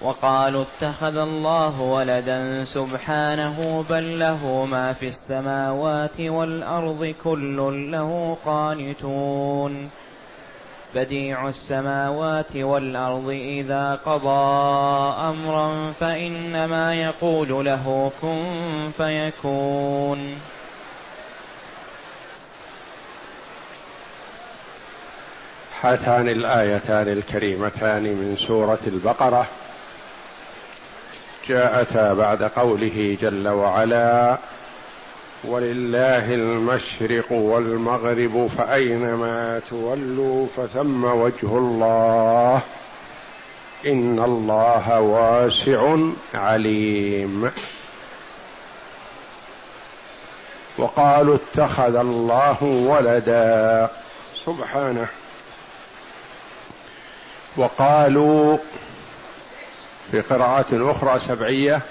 وقالوا اتخذ الله ولدا سبحانه بل له ما في السماوات والأرض كل له قانتون. بديع السماوات والأرض إذا قضى أمرا فإنما يقول له كن فيكون. هاتان الآيتان الكريمتان من سورة البقرة. جاءتا بعد قوله جل وعلا ولله المشرق والمغرب فأينما تولوا فثم وجه الله إن الله واسع عليم. وقالوا اتخذ الله ولدا. سبحانه. وقالوا في قراءات أخرى سبعية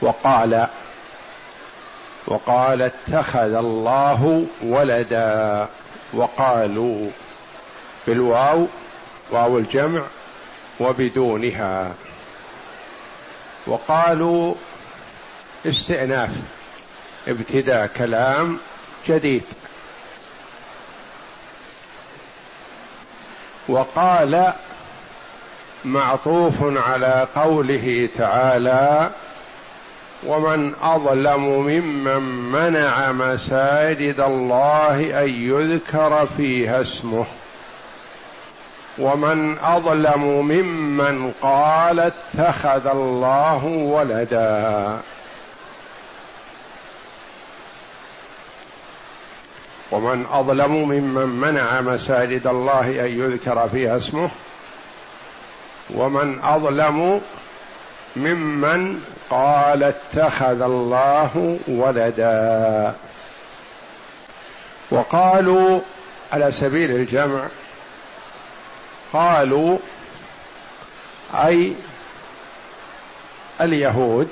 وقال وقال اتخذ الله ولدا وقالوا بالواو واو الجمع وبدونها. وقالوا استئناف ابتداء كلام جديد. وقال معطوف على قوله تعالى ومن أظلم ممن منع مساجد الله أن يذكر فيها اسمه. ومن أظلم ممن قال اتخذ الله ولدا. ومن أظلم ممن منع مساجد الله أن يذكر فيها اسمه. ومن أظلم ممن قال اتخذ الله ولدا. وقالوا على سبيل الجمع قالوا أي اليهود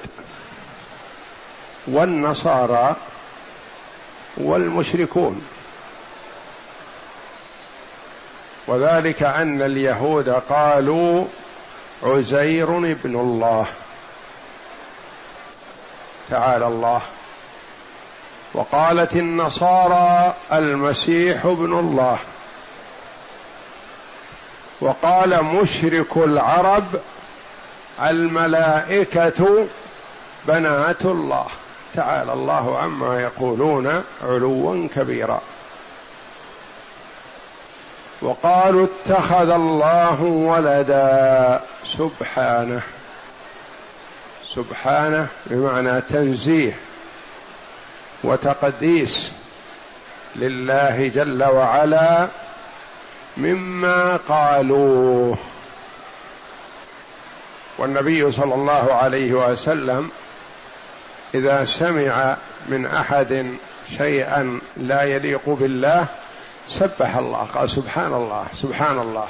والنصارى والمشركون. وذلك أن اليهود قالوا عزير ابن الله. تعالى الله. وقالت النصارى المسيح ابن الله. وقال مشرك العرب الملائكة بنات الله. تعالى الله عما يقولون علوا كبيرا. وقالوا اتخذ الله ولدا. سبحانه. سبحانه بمعنى تنزيه وتقديس لله جل وعلا مما قالوه. والنبي صلى الله عليه وسلم إذا سمع من أحد شيئا لا يليق بالله سبح الله قال سبحان الله سبحان الله.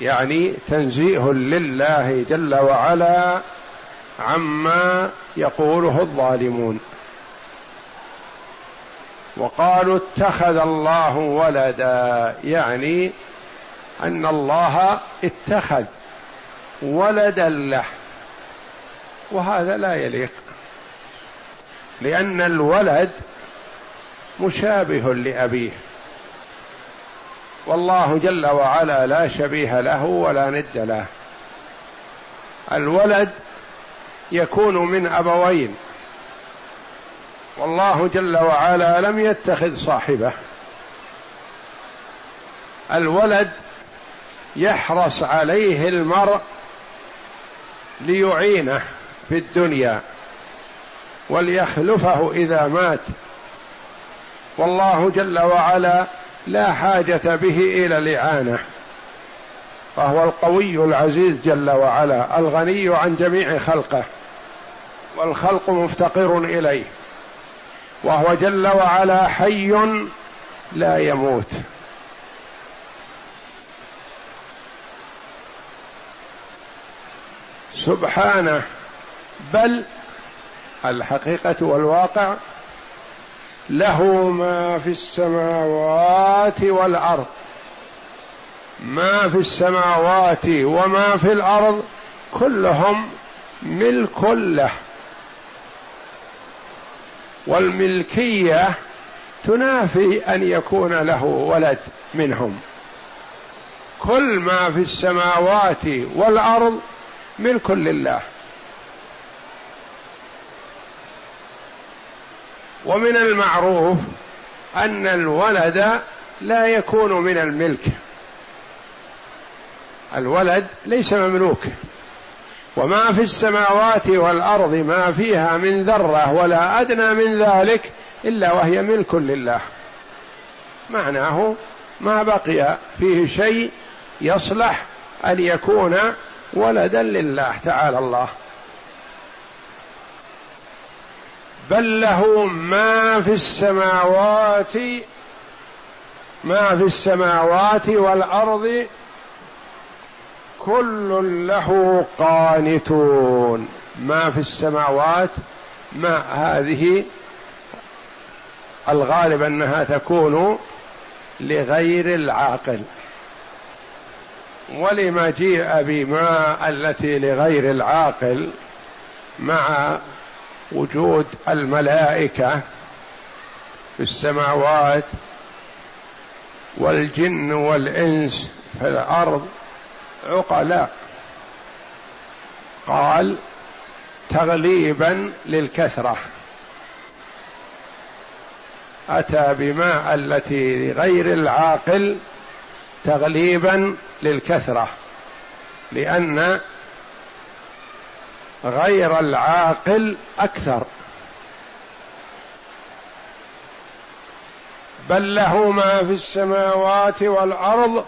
يعني تنزيه لله جل وعلا عما يقوله الظالمون. وقالوا اتخذ الله ولدا يعني أن الله اتخذ ولدا له. وهذا لا يليق لأن الولد مشابه لأبيه. والله جل وعلا لا شبيه له ولا ند له. الولد يكون من أبوين. والله جل وعلا لم يتخذ صاحبه. الولد يحرص عليه المرء ليعينه في الدنيا وليخلفه إذا مات. والله جل وعلا لا حاجة به إلى الإعانة. فهو القوي العزيز جل وعلا الغني عن جميع خلقه والخلق مفتقر إليه وهو جل وعلا حي لا يموت. سبحانه بل الحقيقة والواقع له ما في السماوات والأرض. ما في السماوات وما في الأرض كلهم ملك له. والملكية تنافي أن يكون له ولد منهم. كل ما في السماوات والأرض ملك لله. ومن المعروف أن الولد لا يكون من الملك. الولد ليس مملوك. وما في السماوات والأرض ما فيها من ذرة ولا أدنى من ذلك إلا وهي ملك لله. معناه ما بقي فيه شيء يصلح أن يكون ولدا لله تعالى الله. بل له ما في السماوات ما في السماوات والأرض كل له قانتون. ما في السماوات ما هذه الغالب أنها تكون لغير العاقل. ولما جيء بما التي لغير العاقل مع وجود الملائكة في السماوات والجن والإنس في الأرض عقلاء. قال تغليبا للكثرة. أتى بما التي لغير العاقل تغليبا للكثرة لأن غير العاقل أكثر. بل له ما في السماوات والأرض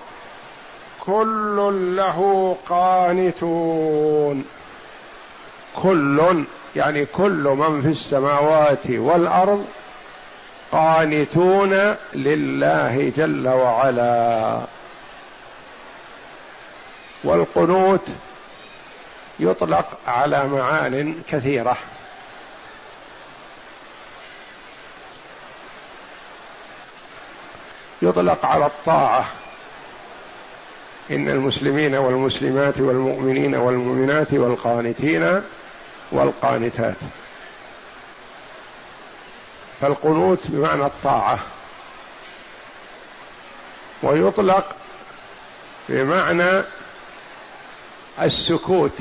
كل له قانتون. كل يعني كل من في السماوات والأرض قانتون لله جل وعلا. والقنوت يطلق على معان كثيرة. يطلق على الطاعة. إن المسلمين والمسلمات والمؤمنين والمؤمنات والقانتين والقانتات. فالقنوت بمعنى الطاعة. ويطلق بمعنى السكوت.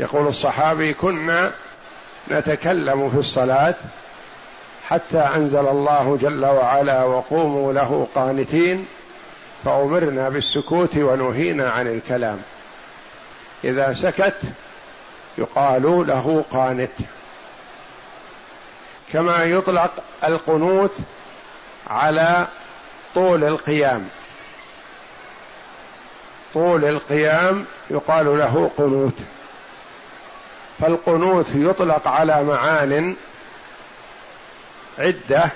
يقول الصحابي كنا نتكلم في الصلاة حتى أنزل الله جل وعلا وقوموا له قانتين فأمرنا بالسكوت ونهينا عن الكلام. إذا سكت يقال له قانت. كما يطلق القنوت على طول القيام. طول القيام يقال له قنوت. فالقنوت يطلق على معان عدة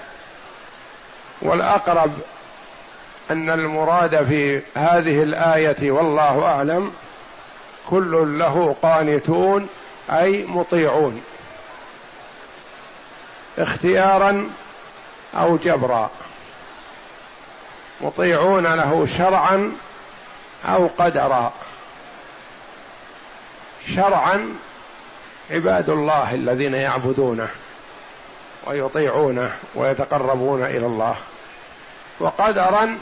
والأقرب أن المراد في هذه الآية والله أعلم كل له قانتون أي مطيعون. اختيارا أو جبرا. مطيعون له شرعا أو قدرا. شرعا عباد الله الذين يعبدونه ويطيعونه ويتقربون إلى الله. وقدرا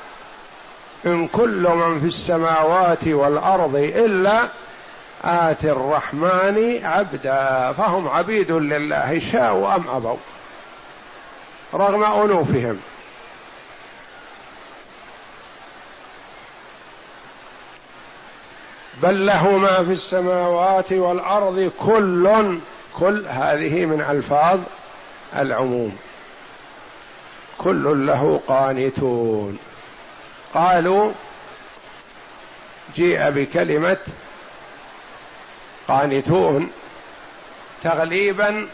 إن كل من في السماوات والأرض إلا آتي الرحمن عبدا فهم عبيد لله شاءوا أم أبوا. رغم أنوفهم. بل له ما في السماوات والأرض كل كل هذه من ألفاظ العموم. كل له قانتون. قالوا جيء بكلمة قانتون تغليبا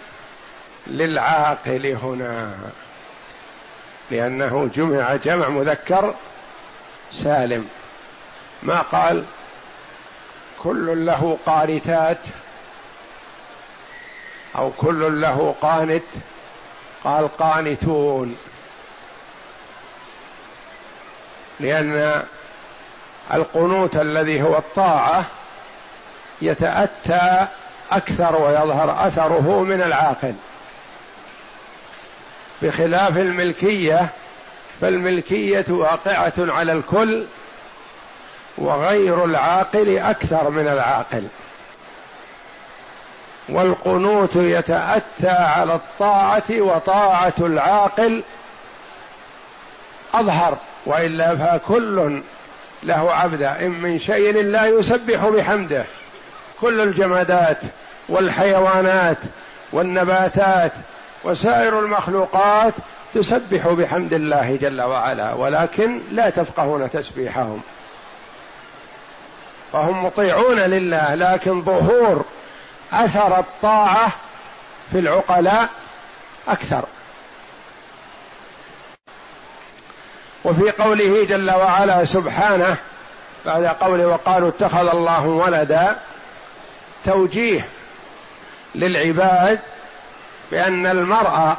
للعاقل هنا لأنه جمع جمع مذكر سالم. ما قال؟ كل له قانتات أو كل له قانت قال قانتون. لأن القنوت الذي هو الطاعة يتأتى أكثر ويظهر أثره من العاقل. بخلاف الملكية فالملكية واقعة على الكل وغير العاقل أكثر من العاقل. والقنوت يتأتى على الطاعة وطاعة العاقل أظهر وإلا فكل له عبدا إن من شيء لا يسبح بحمده. كل الجمادات والحيوانات والنباتات وسائر المخلوقات تسبح بحمد الله جل وعلا ولكن لا تفقهون تسبيحهم. فهم مطيعون لله لكن ظهور أثر الطاعة في العقلاء أكثر. وفي قوله جل وعلا سبحانه بعد قوله وقالوا اتخذ الله ولدا توجيه للعباد بأن المرء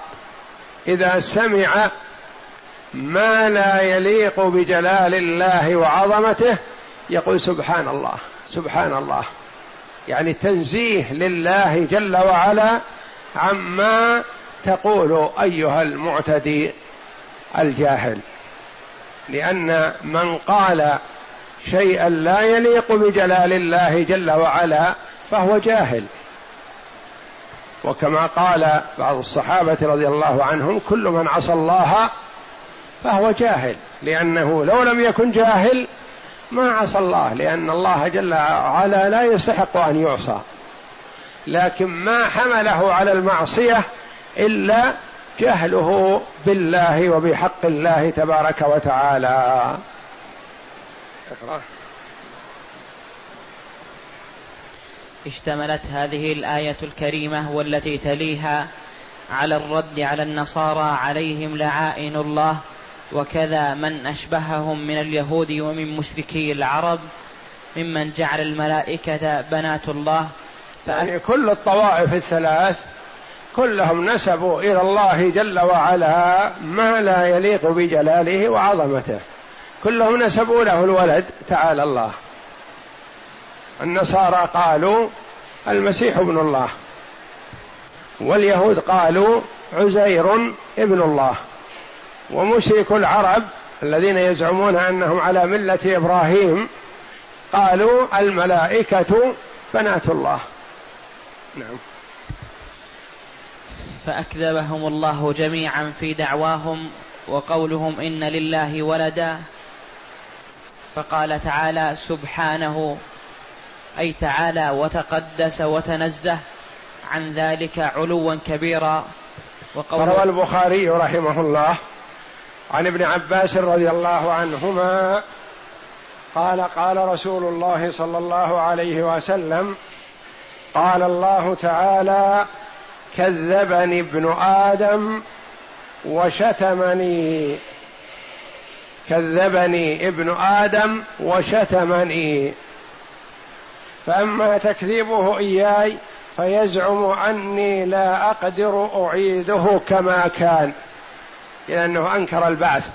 إذا سمع ما لا يليق بجلال الله وعظمته يقول سبحان الله سبحان الله. يعني تنزيه لله جل وعلا عما تقول أيها المعتدي الجاهل. لأن من قال شيئا لا يليق بجلال الله جل وعلا فهو جاهل. وكما قال بعض الصحابة رضي الله عنهم كل من عصى الله فهو جاهل لأنه لو لم يكن جاهل ما عصى الله لأن الله جل وعلا لا يستحق أن يعصى. لكن ما حمله على المعصية إلا جهله بالله وبحق الله تبارك وتعالى. إقرأ. اشتملت هذه الآية الكريمة والتي تليها على الرد على النصارى عليهم لعائن الله وكذا من أشبههم من اليهود ومن مشركي العرب ممن جعل الملائكة بنات الله. يعني كل الطوائف الثلاث كلهم نسبوا إلى الله جل وعلا ما لا يليق بجلاله وعظمته. كلهم نسبوا له الولد تعالى الله. النصارى قالوا المسيح ابن الله واليهود قالوا عزير ابن الله. ومشرك العرب الذين يزعمون أنهم على ملة إبراهيم قالوا الملائكة بنات الله. نعم. فأكذبهم الله جميعا في دعواهم وقولهم إن لله ولدا. فقال تعالى سبحانه أي تعالى وتقدس وتنزه عن ذلك علوا كبيرا. وروى البخاري رحمه الله عن ابن عباس رضي الله عنهما قال قال رسول الله صلى الله عليه وسلم قال الله تعالى كذبني ابن آدم وشتمني كذبني ابن آدم وشتمني. فأما تكذيبه إياي فيزعم أني لا أقدر أعيده كما كان. لأنه أنكر البعث.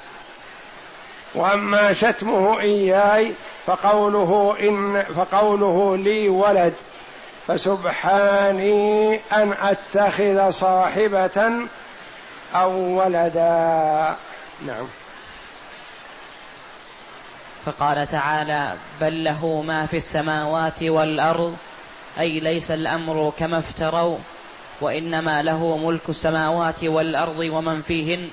وأما شتمه إياي فقوله إن فقوله لي ولد فسبحاني أن أتخذ صاحبة أو ولدا. نعم. فقال تعالى بل له ما في السماوات والأرض أي ليس الأمر كما افتروا وإنما له ملك السماوات والأرض ومن فيهن.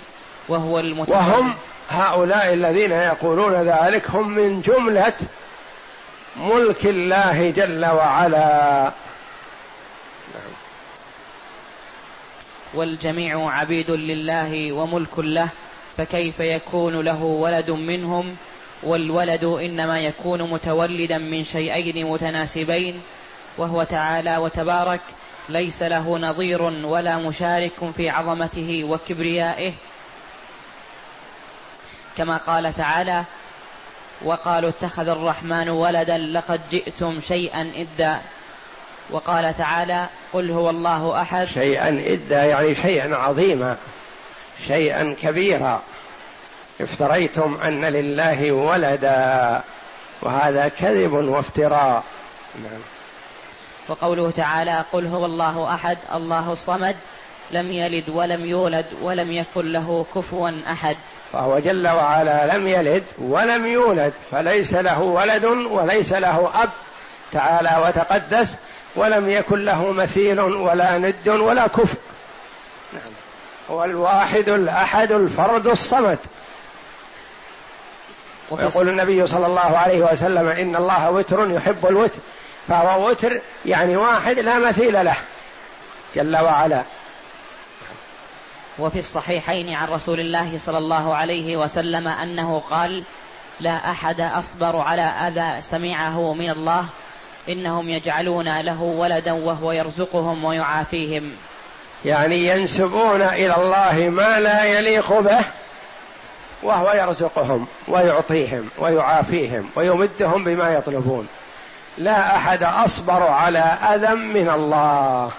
وهو المتفرد وهم هؤلاء الذين يقولون ذلك هم من جملة ملك الله جل وعلا. نعم. والجميع عبيد لله وملك له فكيف يكون له ولد منهم؟ والولد إنما يكون متولدا من شيئين متناسبين وهو تعالى وتبارك ليس له نظير ولا مشارك في عظمته وكبريائه كما قال تعالى وقالوا اتخذ الرحمن ولدا لقد جئتم شيئا إدا. وقال تعالى قل هو الله أحد. شيئا إدا يعني شيئا عظيما شيئا كبيرا. افتريتم أن لله ولدا وهذا كذب وافتراء. نعم. وقوله تعالى قل هو الله أحد الله الصمد لم يلد ولم يولد ولم يكن له كفوا أحد. فهو جل وعلا لم يلد ولم يولد فليس له ولد وليس له أب تعالى وتقدس ولم يكن له مثيل ولا ند ولا كفء. نعم. هو الواحد الأحد الفرد الصمد. ويقول النبي صلى الله عليه وسلم إن الله وتر يحب الوتر فهو وتر يعني واحد لا مثيل له. جل وعلا. وفي الصحيحين عن رسول الله صلى الله عليه وسلم أنه قال لا أحد أصبر على أذى سمعه من الله إنهم يجعلون له ولدا وهو يرزقهم ويعافيهم. يعني ينسبون إلى الله ما لا يليق به وهو يرزقهم ويعطيهم ويعافيهم ويمدهم بما يطلبون. لا أحد أصبر على أذى من الله.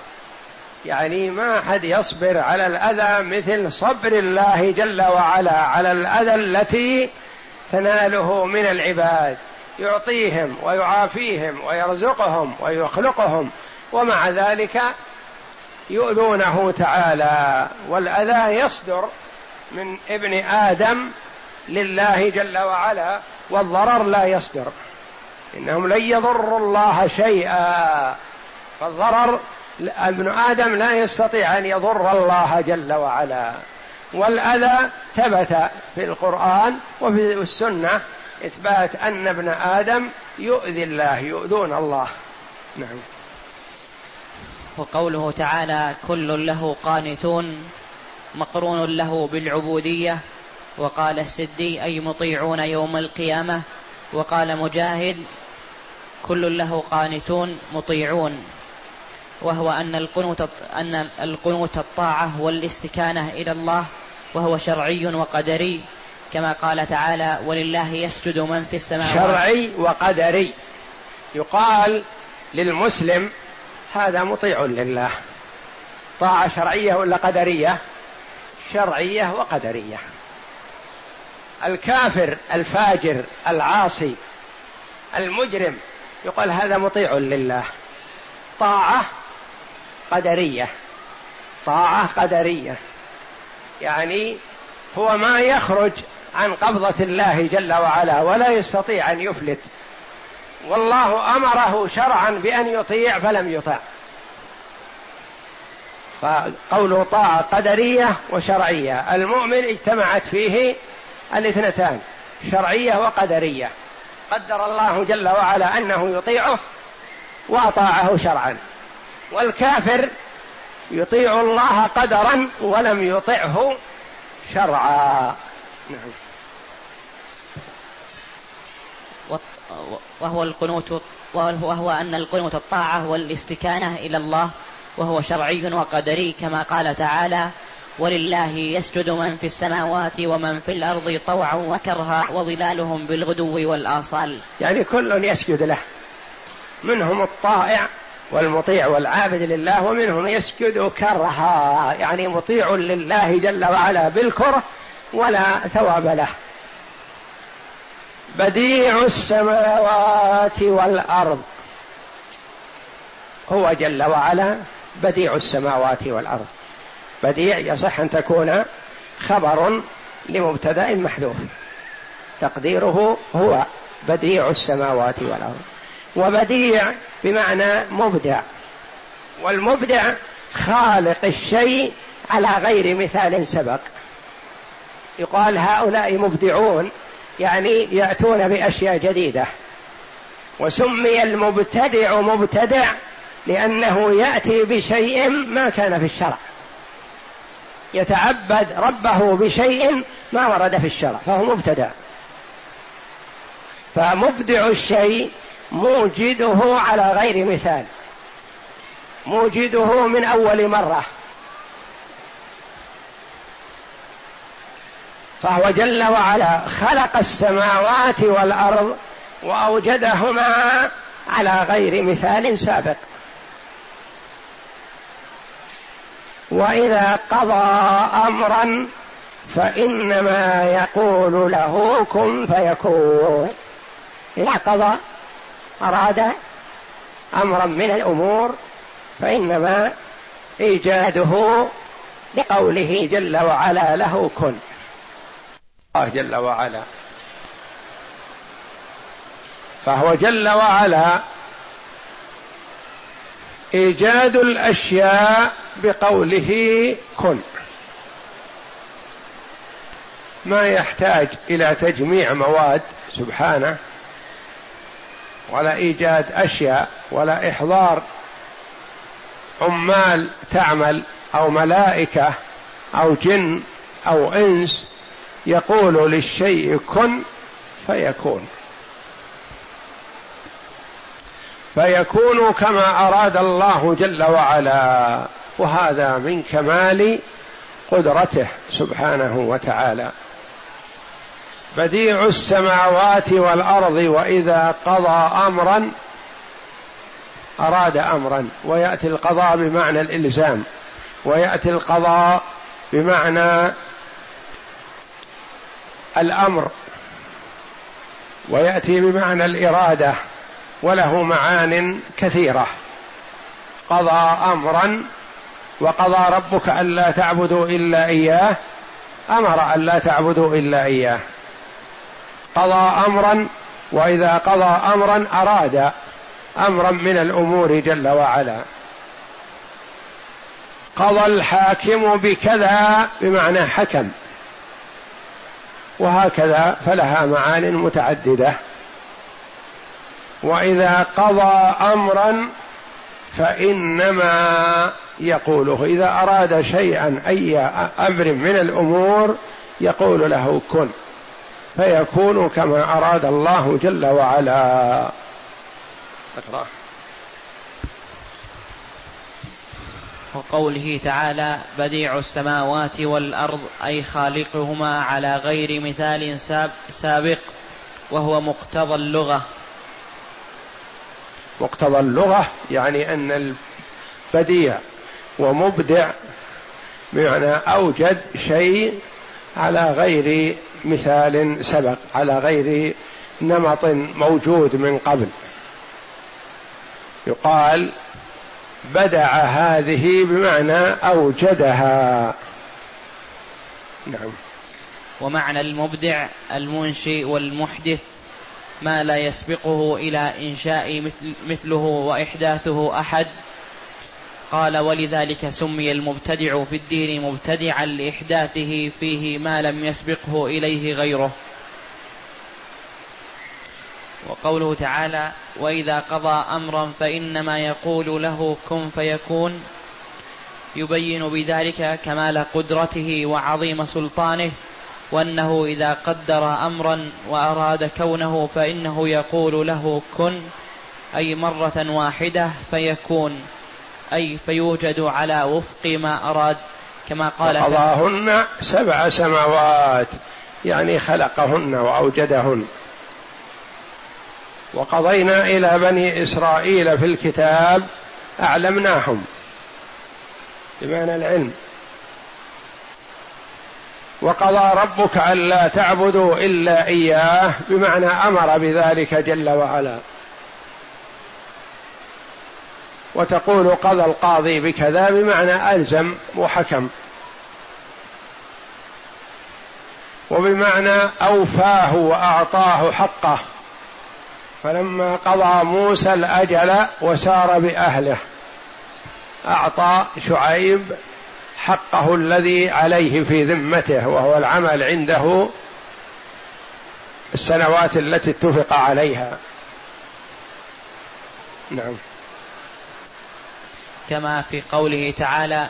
يعني ما أحد يصبر على الأذى مثل صبر الله جل وعلا على الأذى التي تناله من العباد. يعطيهم ويعافيهم ويرزقهم ويخلقهم ومع ذلك يؤذونه تعالى. والأذى يصدر من ابن آدم لله جل وعلا والضرر لا يصدر. إنهم لن يضروا الله شيئا فالضرر ابن آدم لا يستطيع أن يضر الله جل وعلا. والأذى ثبت في القرآن وفي السنة إثبات أن ابن آدم يؤذي الله يؤذون الله. نعم. وقوله تعالى كل له قانتون مقرون له بالعبودية. وقال السدي أي مطيعون يوم القيامة؟ وقال مجاهد كل له قانتون مطيعون. وهو أن القنوت أن القنوت الطاعة والاستكانة إلى الله وهو شرعي وقدري كما قال تعالى ولله يسجد من في السماوات. شرعي وقدري. يقال للمسلم هذا مطيع لله. طاعة شرعية ولا قدرية؟ شرعية وقدرية. الكافر الفاجر العاصي المجرم يقال هذا مطيع لله. طاعة قدرية طاعة قدرية. يعني هو ما يخرج عن قبضة الله جل وعلا ولا يستطيع أن يفلت. والله أمره شرعا بأن يطيع فلم يطع. فقوله طاعة قدرية وشرعية. المؤمن اجتمعت فيه الاثنتان شرعية وقدرية. قدر الله جل وعلا أنه يطيعه وأطاعه شرعا. والكافر يطيع الله قدرا ولم يطعه شرعا نعم وهو القنوت وهو أن القنوت الطاعة والاستكانة إلى الله وهو شرعي وقدري كما قال تعالى ولله يسجد من في السماوات ومن في الأرض طوعا وكرها وظلالهم بالغدو والآصال. يعني كل يسجد له. منهم الطائع والمطيع والعابد لله ومنهم يسجد كرها يعني مطيع لله جل وعلا بالكره ولا ثواب له. بديع السماوات والأرض. هو جل وعلا بديع السماوات والأرض. بديع يصح أن تكون خبر لمبتدا محذوف. تقديره هو بديع السماوات والأرض. وبديع بمعنى مبدع. والمبدع خالق الشيء على غير مثال سبق. يقال هؤلاء مبدعون يعني يأتون بأشياء جديدة. وسمي المبتدع مبتدع لأنه يأتي بشيء ما كان في الشرع. يتعبد ربه بشيء ما ورد في الشرع فهو مبتدع. فمبدع الشيء موجده على غير مثال. موجده من أول مرة. فهو جل وعلا خلق السماوات والأرض وأوجدهما على غير مثال سابق. وإذا قضى أمرا فإنما يقول له كن فيكون. إذا قضى أراد أمرا من الأمور فإنما إيجاده بقوله جل وعلا له كن. الله جل وعلا. فهو جل وعلا إيجاد الأشياء بقوله كن. ما يحتاج إلى تجميع مواد سبحانه ولا إيجاد أشياء ولا إحضار عمال تعمل أو ملائكة أو جن أو إنس يقول للشيء كن فيكون. فيكون كما أراد الله جل وعلا وهذا من كمال قدرته سبحانه وتعالى. بديع السماوات والأرض وإذا قضى امرا أراد امرا ويأتي القضاء بمعنى الإلزام ويأتي القضاء بمعنى الأمر ويأتي بمعنى الإرادة وله معان كثيرة. قضى امرا وقضى ربك ألا تعبدوا إلا إياه أمر الا تعبدوا إلا إياه. قضى امرا وإذا قضى امرا أراد امرا من الأمور جل وعلا. قضى الحاكم بكذا بمعنى حكم. وهكذا فلها معان متعددة. وإذا قضى امرا فإنما يقوله إذا أراد شيئا أي أمر من الأمور يقول له كن. فيكون كما أراد الله جل وعلا. أقرأ. وقوله تعالى بديع السماوات والأرض أي خالقهما على غير مثال سابق وهو مقتضى اللغة. مقتضى اللغة يعني أن البديع ومبدع بمعنى أوجد شيء على غير مثال سبق على غير نمط موجود من قبل. يقال بدع هذه بمعنى أوجدها. نعم. ومعنى المبدع المنشئ والمحدث ما لا يسبقه إلى إنشاء مثل مثله وإحداثه أحد قال ولذلك سمي المبتدع في الدين مبتدعا لإحداثه فيه ما لم يسبقه إليه غيره. وقوله تعالى وإذا قضى أمرا فإنما يقول له كن فيكون. يبين بذلك كمال قدرته وعظيم سلطانه وأنه إذا قدر أمرا وأراد كونه فإنه يقول له كن أي مرة واحدة فيكون. أي فيوجد على وفق ما أراد كما قال قضاهن سبع سماوات يعني خلقهن وأوجدهن. وقضينا إلى بني إسرائيل في الكتاب أعلمناهم بمعنى العلم. وقضى ربك ألا تعبدوا إلا إياه بمعنى أمر بذلك جل وعلا. وتقول قضى القاضي بكذا بمعنى ألزم وحكم. وبمعنى أوفاه وأعطاه حقه. فلما قضى موسى الأجل وسار بأهله أعطى شعيب حقه الذي عليه في ذمته وهو العمل عنده السنوات التي اتفق عليها. نعم. كما في قوله تعالى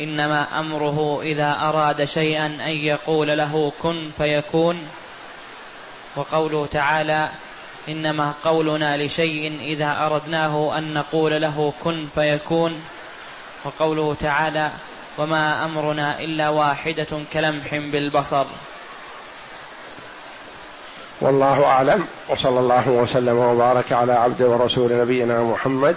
إنما أمره إذا أراد شيئا أن يقول له كن فيكون وقوله تعالى إنما قولنا لشيء إذا أردناه أن نقول له كن فيكون وقوله تعالى وما أمرنا إلا واحدة كلمح بالبصر. والله أعلم وصلى الله وسلم وبارك على عبد ورسول نبينا محمد